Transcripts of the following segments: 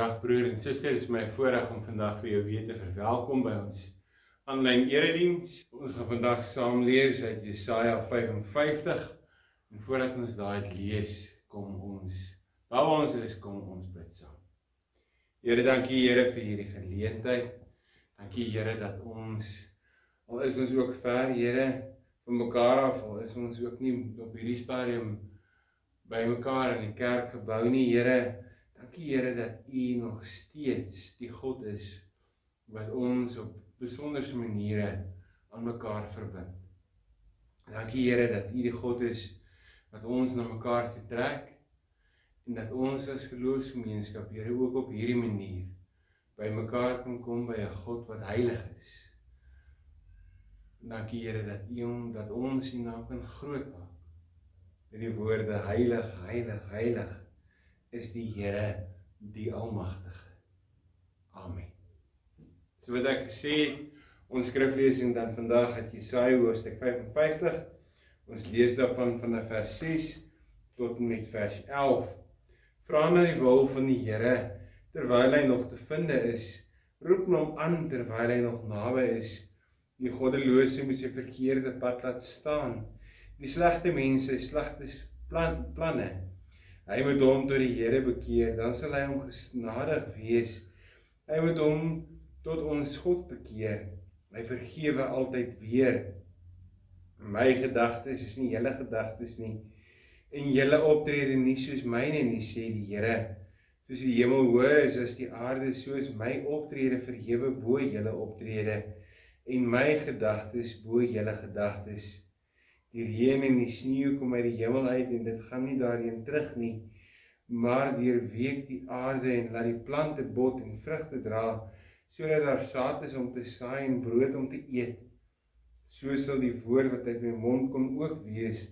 Goeiedag broer en suster, dit is my voorreg om vandag vir jou weer te verwelkom by ons aanlyn erediens. Ons gaan vandag saam lees uit Jesaja 55. En voordat ons daai lees, kom ons waar ons is, kom ons bid saam. Here, dankie Here vir hierdie geleentheid. Dankie Here dat ons al is ons ook ver, Here, van mekaar af, al is ons ook nie op hierdie stadium by mekaar in die kerk gebou nie, Here Dankie Here dat U nog steeds die God is wat ons op besonderse maniere aan mekaar verbind. Dankie Here dat U die God is wat ons na mekaar trek en dat ons as geloofsgemeenskap Here ook op hierdie manier by mekaar kan kom by 'n God wat heilig is. Dankie Here dat U hom dat ons U naam kan groot maak. Met die woorde heilig, heilig, heilig is die Here die Almagtige. Amen. So wat ek gesê het, ons skriflesing dan vandag uit Jesaja hoofstuk 55. Ons lees daarvan vanaf vers 6 tot en met vers 11. Vra na die wil van die Here terwyl hy nog te vind is. Roep hom aan terwyl hy nog naby is. Die goddelose moet sy verkeerde pad laat staan. Die slegte mense, slegte plan, planne Hy moet hom tot die Here bekeer, dan sal hy hom genadig wees. Hy moet hom tot ons God bekeer. Hy vergewe altyd weer. My gedagtes is nie julle gedagtes nie en julle optrede nie soos myne nie sê die Here. Soos die hemel hoër is as die aarde, so is my optrede verhewe bo julle optrede en my gedagtes bo julle gedagtes. Die reën en die sneeu kom uit die hemel uit en dit gaan nie daarheen terug nie, maar deurweek die aarde en laat die plante bot en vrugte dra, sodat daar saad is om te saai en brood om te eet. So sal die woord wat uit my mond kom ook wees.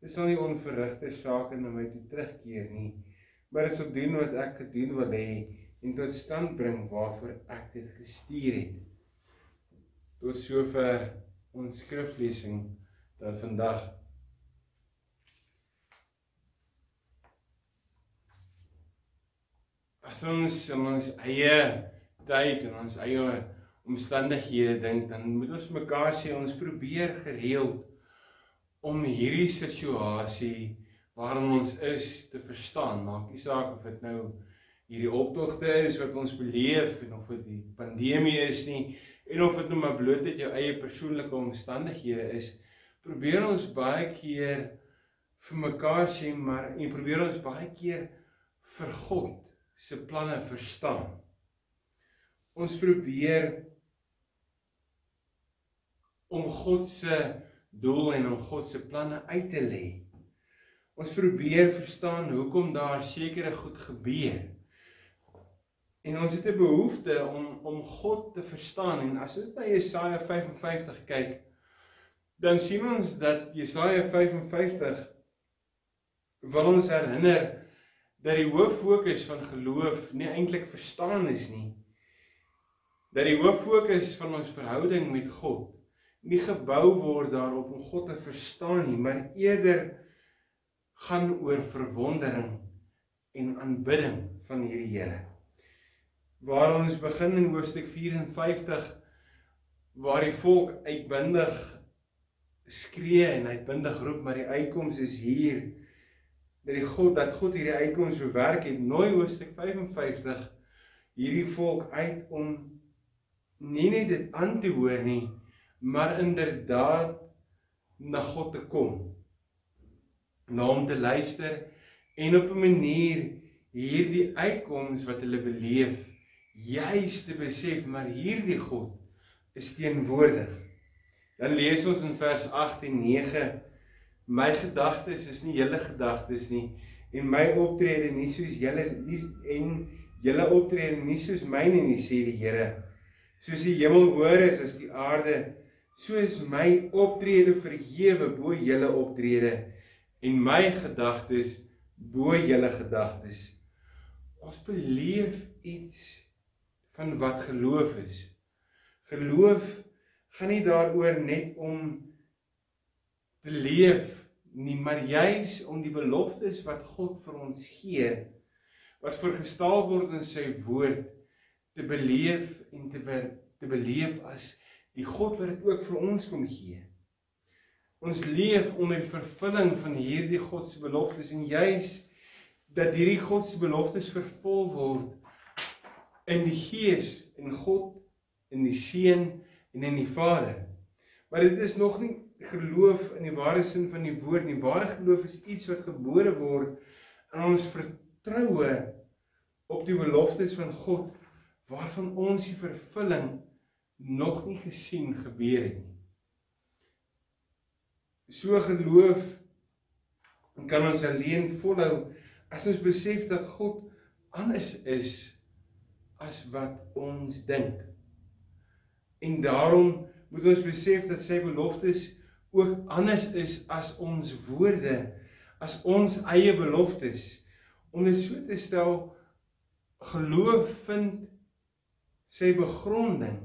Dit sal nie onverrigte sake na my toe terugkeer nie, maar dit sal doen wat ek gedoen wil hê en tot stand bring waarvoor ek dit gestuur het. Tot sover ons skriflesing dan vandag as ons ons eie tyd en ons eie omstandighede dink dan moet ons mekaar sê ons probeer gereeld om hierdie situasie waarin ons is te verstaan. Maak nie saak of dit nou hierdie optogte is wat ons beleef en of dit die pandemie is nie en of dit nou maar bloot uit jou eie persoonlike omstandighede is probeer ons baie keer vir mekaar sê maar en probeer ons baie keer vir God se planne verstaan. Ons probeer om God se doel en om God se planne uit te lê. Ons probeer verstaan hoekom daar sekere goed gebeur. En ons het 'n behoefte om om God te verstaan en as ons na Jesaja 55 kyk, dan sien ons dat Jesaja 55 wil ons herinner dat die hoof fokus van geloof nie eintlik verstaan is nie. Dat die hoof fokus van ons verhouding met God nie gebou word daarop om God te verstaan nie, maar eerder gaan oor verwondering en aanbidding van hierdie Here. Waar ons begin in hoofstuk 54 waar die volk uitbundig skree en uitbundig roep maar die uitkoms is hier. Dat die God dat God hierdie uitkoms bewerk het. Nooi hoofstuk 55 hierdie volk uit om nie net dit aan te hoor nie maar inderdaad na God te kom. Na hom te luister en op 'n manier hierdie uitkoms wat hulle beleef juis te besef maar hierdie God is teenwoordig Dan lees ons in vers 8 en 9: My gedagtes is nie julle gedagtes nie en my optrede nie soos julle nie en julle optrede nie soos myne nie sê die Here. Soos die hemel hoër is as die aarde, so is my optrede verhewe bo julle optrede en my gedagtes bo julle gedagtes. Ons beleef iets van wat geloof is. Geloof gaan nie daaroor net om te leef nie, maar juis om die beloftes wat God vir ons gee, wat vergestaal word in sy woord te beleef en te be, te beleef as die God wat dit ook vir ons kom gee. Ons leef onder die vervulling van hierdie God se beloftes en juis dat hierdie God se beloftes vervul word in die Gees en God in die Seun en in die Vader. Maar dit is nog nie geloof in die ware sin van die woord nie. Ware geloof is iets wat gebore word in ons vertroue op die beloftes van God waarvan ons die vervulling nog nie gesien gebeur het nie. So geloof kan ons alleen volhou as ons besef dat God anders is as wat ons dink. En daarom moet ons besef dat sy beloftes ook anders is as ons woorde, as ons eie beloftes. Om dit so te stel, geloof vind sy begronding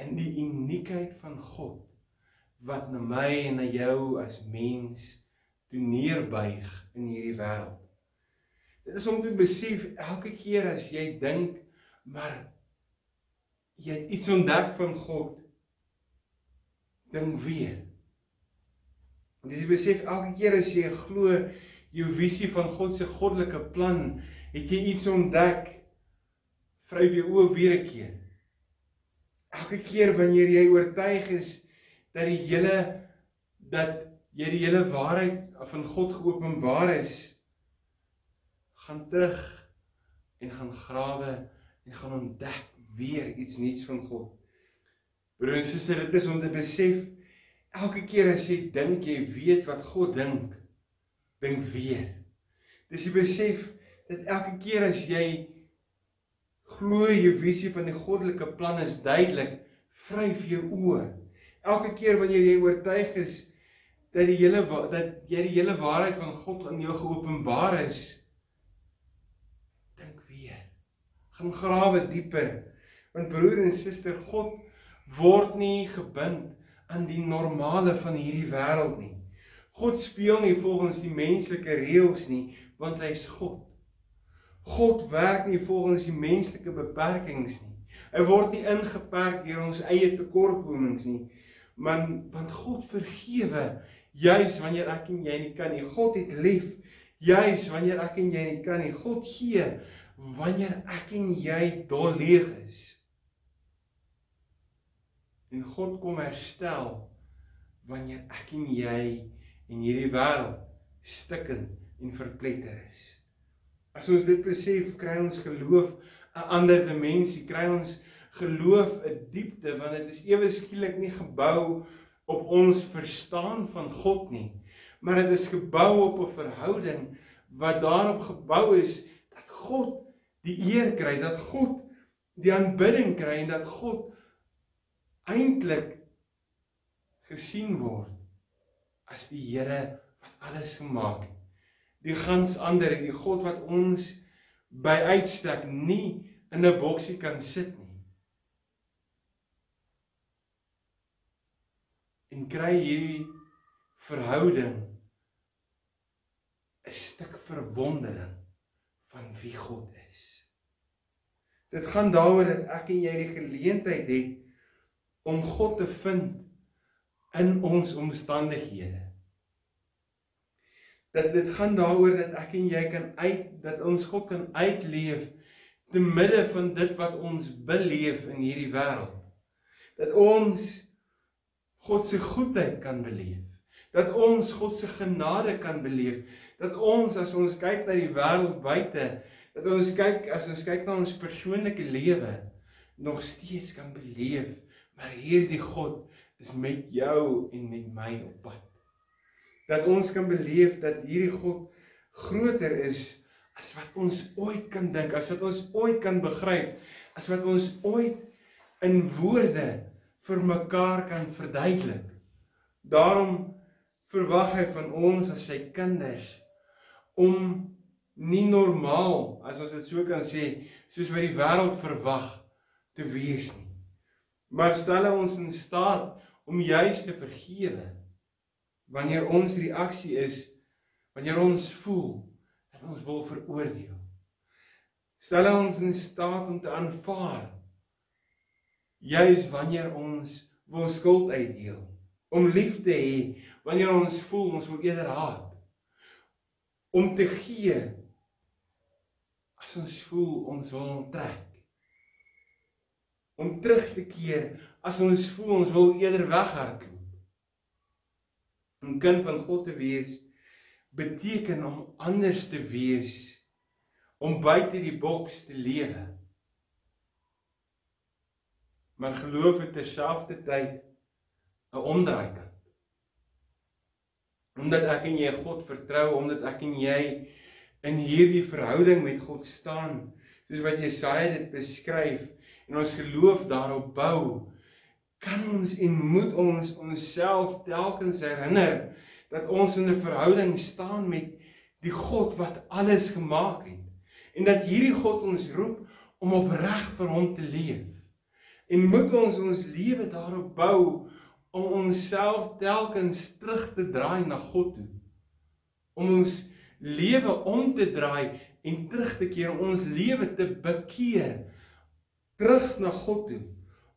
in die uniekheid van God wat na my en na jou as mens toe neerbuig in hierdie wêreld. Dit is om te besef elke keer as jy dink maar jy het iets ontdek van God ding weer. En jy besef elke keer as jy glo jou visie van God se goddelike plan, het jy iets ontdek. Vryf jou oë weer 'n keer. Elke keer wanneer jy oortuig is dat die hele dat jy die hele waarheid van God geopenbaar is, gaan terug en gaan grawe en gaan ontdek weer iets nuuts van God. Broer en suster, dit is om te besef elke keer as jy dink jy weet wat God dink, dink weer. Dis jy besef dat elke keer as jy glo jou visie van die goddelike plan is duidelik, vryf jou oë. Elke keer wanneer jy oortuig is dat die hele dat jy die hele waarheid van God aan jou geopenbaar is, dink weer. Gaan grawe dieper. Want broer en suster, God word nie gebind aan die normale van hierdie wêreld nie. God speel nie volgens die menslike reëls nie, want hy is God. God werk nie volgens die menslike beperkings nie. Hy word nie ingeperk deur ons eie tekortkomings nie, maar want God vergewe juis wanneer ek en jy nie kan nie. God het lief juis wanneer ek en jy nie kan nie. God gee wanneer ek en jy dol leeg is. En God kom herstel wanneer ek en jy en hierdie wêreld stikkend en verpletter is. As ons dit besef, kry ons geloof 'n ander dimensie, kry ons geloof 'n diepte want dit is ewe skielik nie gebou op ons verstaan van God nie, maar dit is gebou op 'n verhouding wat daarop gebou is dat God die eer kry, dat God die aanbidding kry en dat God eintlik gesien word as die Here wat alles gemaak het. Die gans ander, die God wat ons by uitstek nie in 'n boksie kan sit nie. En kry hierdie verhouding 'n stuk verwondering van wie God is. Dit gaan daaroor dat ek en jy die geleentheid het om God te vind in ons omstandighede. Dat dit gaan daaroor dat ek en jy kan uit dat ons God kan uitleef te midde van dit wat ons beleef in hierdie wêreld. Dat ons God se goedheid kan beleef. Dat ons God se genade kan beleef. Dat ons as ons kyk na die wêreld buite, dat ons kyk as ons kyk na ons persoonlike lewe nog steeds kan beleef Maar hierdie God is met jou en met my op pad. Dat ons kan beleef dat hierdie God groter is as wat ons ooit kan dink, as wat ons ooit kan begryp, as wat ons ooit in woorde vir mekaar kan verduidelik. Daarom verwag hy van ons as sy kinders om nie normaal, as ons dit so kan sê, soos wat die wêreld verwag te wees nie maar stel ons in staat om juis te vergewe wanneer ons reaksie is wanneer ons voel dat ons wil veroordeel. Stel ons in staat om te aanvaar juis wanneer ons wil skuld uitdeel, om lief te hê wanneer ons voel ons wil eerder haat, om te gee as ons voel ons wil onttrek, om terug te keer as ons voel ons wil eerder weghardloop. Om kind van God te wees beteken om anders te wees, om buite die boks te lewe. Maar geloof het terselfdertyd 'n omdraai kant. Omdat ek en jy God vertrou, omdat ek en jy in hierdie verhouding met God staan, soos wat Jesaja dit beskryf en ons geloof daarop bou, kan ons en moet ons onsself telkens herinner dat ons in 'n verhouding staan met die God wat alles gemaak het en dat hierdie God ons roep om opreg vir hom te leef. En moet ons ons lewe daarop bou om onsself telkens terug te draai na God toe. Om ons lewe om te draai en terug te keer, ons lewe te bekeer terug na God toe.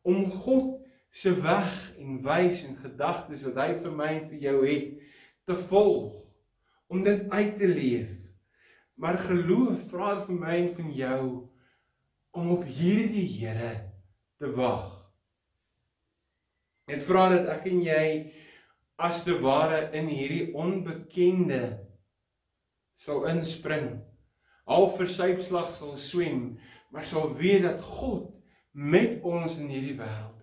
Om God se weg en wys en gedagtes wat hy vir my en vir jou het te volg om dit uit te leef. Maar geloof vra vir my en van jou om op hierdie Here te wag. Dit vra dat ek en jy as te ware in hierdie onbekende sal inspring. Al versuipslag sal swem, maar sal weet dat God met ons in hierdie wêreld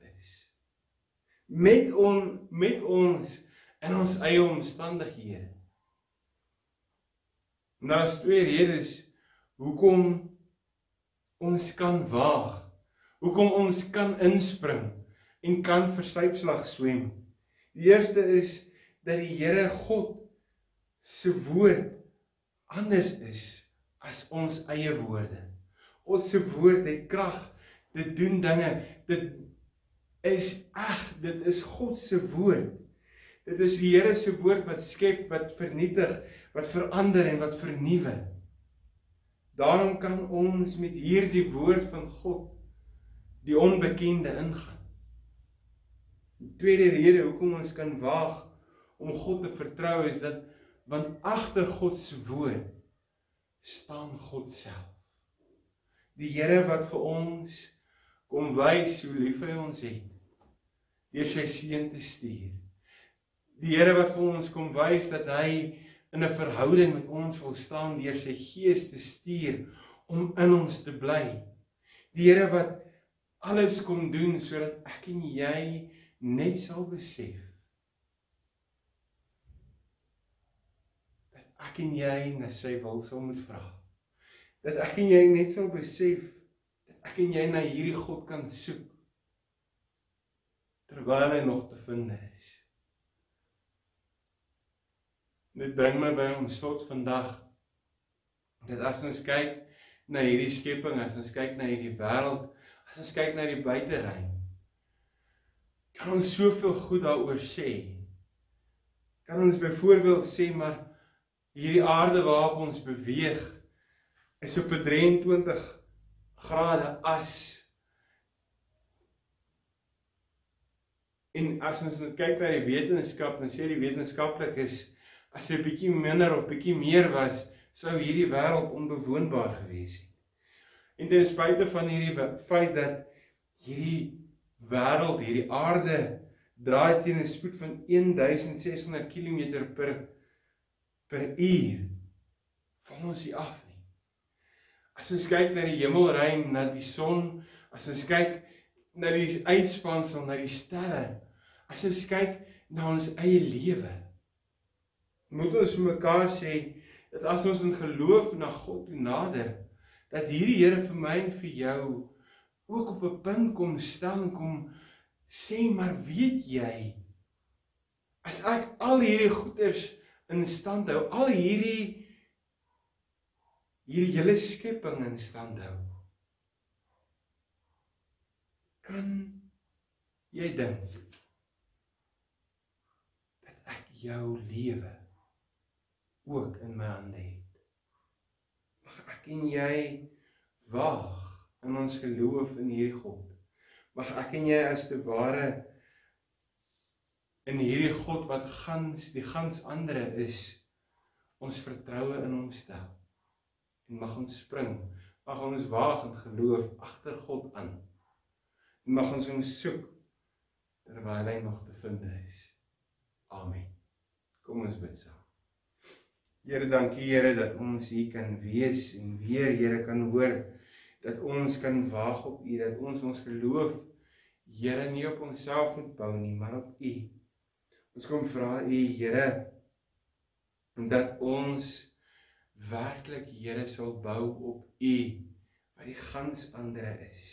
met on met ons in ons eie omstandighede. Nou is twee redes hoekom ons kan waag. Hoekom ons kan inspring en kan versuipslag swem. Die eerste is dat die Here God se woord anders is as ons eie woorde. Ons se woord het krag. Dit doen dinge. Dit is ag, dit is God se woord. Dit is die Here se woord wat skep, wat vernietig, wat verander en wat vernuwe. Daarom kan ons met hierdie woord van God die onbekende ingaan. Die tweede rede hoekom ons kan waag om God te vertrou is dat want agter God se woord staan God self. Die Here wat vir ons kom wys hoe lief hy ons het deur sy seun te stuur. Die Here wat vir ons kom wys dat hy in 'n verhouding met ons wil staan deur sy gees te stuur om in ons te bly. Die Here wat alles kom doen sodat ek en jy net sal besef dat ek en jy na sy wil sal moet vra. Dat ek en jy net sal besef ek en jy na hierdie God kan soek terwyl hy nog te vind is. Dit bring my by ons slot vandag. Dat as ons kyk na hierdie skepping, as ons kyk na hierdie wêreld, as ons kyk na die buiteruim, kan ons soveel goed daaroor sê. Kan ons byvoorbeeld sê maar hierdie aarde waarop ons beweeg is op 23 grade as En as ons kyk na die wetenskap, dan sê die wetenskaplikes as hy bietjie minder of bietjie meer was, sou hierdie wêreld onbewoonbaar gewees het. En ten spyte van hierdie feit dat hierdie wêreld, hierdie aarde draai teen 'n spoed van 1600 km per per uur, val ons nie af. As ons kyk na die hemelruim, na die son, as ons kyk na die uitspansel, na die sterre. As ons kyk na ons eie lewe, moet ons mekaar sê dat as ons in geloof na God toe nader, dat hierdie Here vir my en vir jou ook op 'n punt kom stel en kom sê maar weet jy as ek al hierdie goeders in stand hou, al hierdie hierdie hele skepping in stand hou kan jy dink dat ek jou lewe ook in my hande het? Mag ek en jy waag in ons geloof in hierdie God. Mag ek en jy as te ware in hierdie God wat gans die gans ander is ons vertroue in hom stel. En mag ons spring, mag ons waag in geloof agter God aan. En mag ons hom soek terwyl hy nog te vind is. Amen. Kom ons bid saam. Here, dankie Here dat ons hier kan wees en weer Here kan hoor dat ons kan waag op U, dat ons ons geloof Here nie op onsself moet bou nie, maar op U. Ons kom vra U Here dat ons werklik Here sal bou op U wat die gans ander is.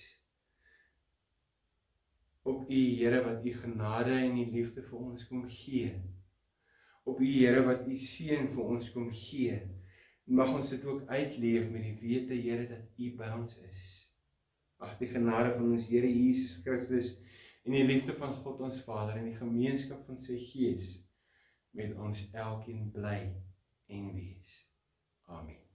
Op U Here wat U genade en U liefde vir ons kom gee. Op U Here wat U seën vir ons kom gee. Mag ons dit ook uitleef met die wete Here dat U by ons is. Ag die genade van ons Here Jesus Christus en die liefde van God ons Vader en die gemeenskap van sy Gees met ons elkeen bly en wees. Amen.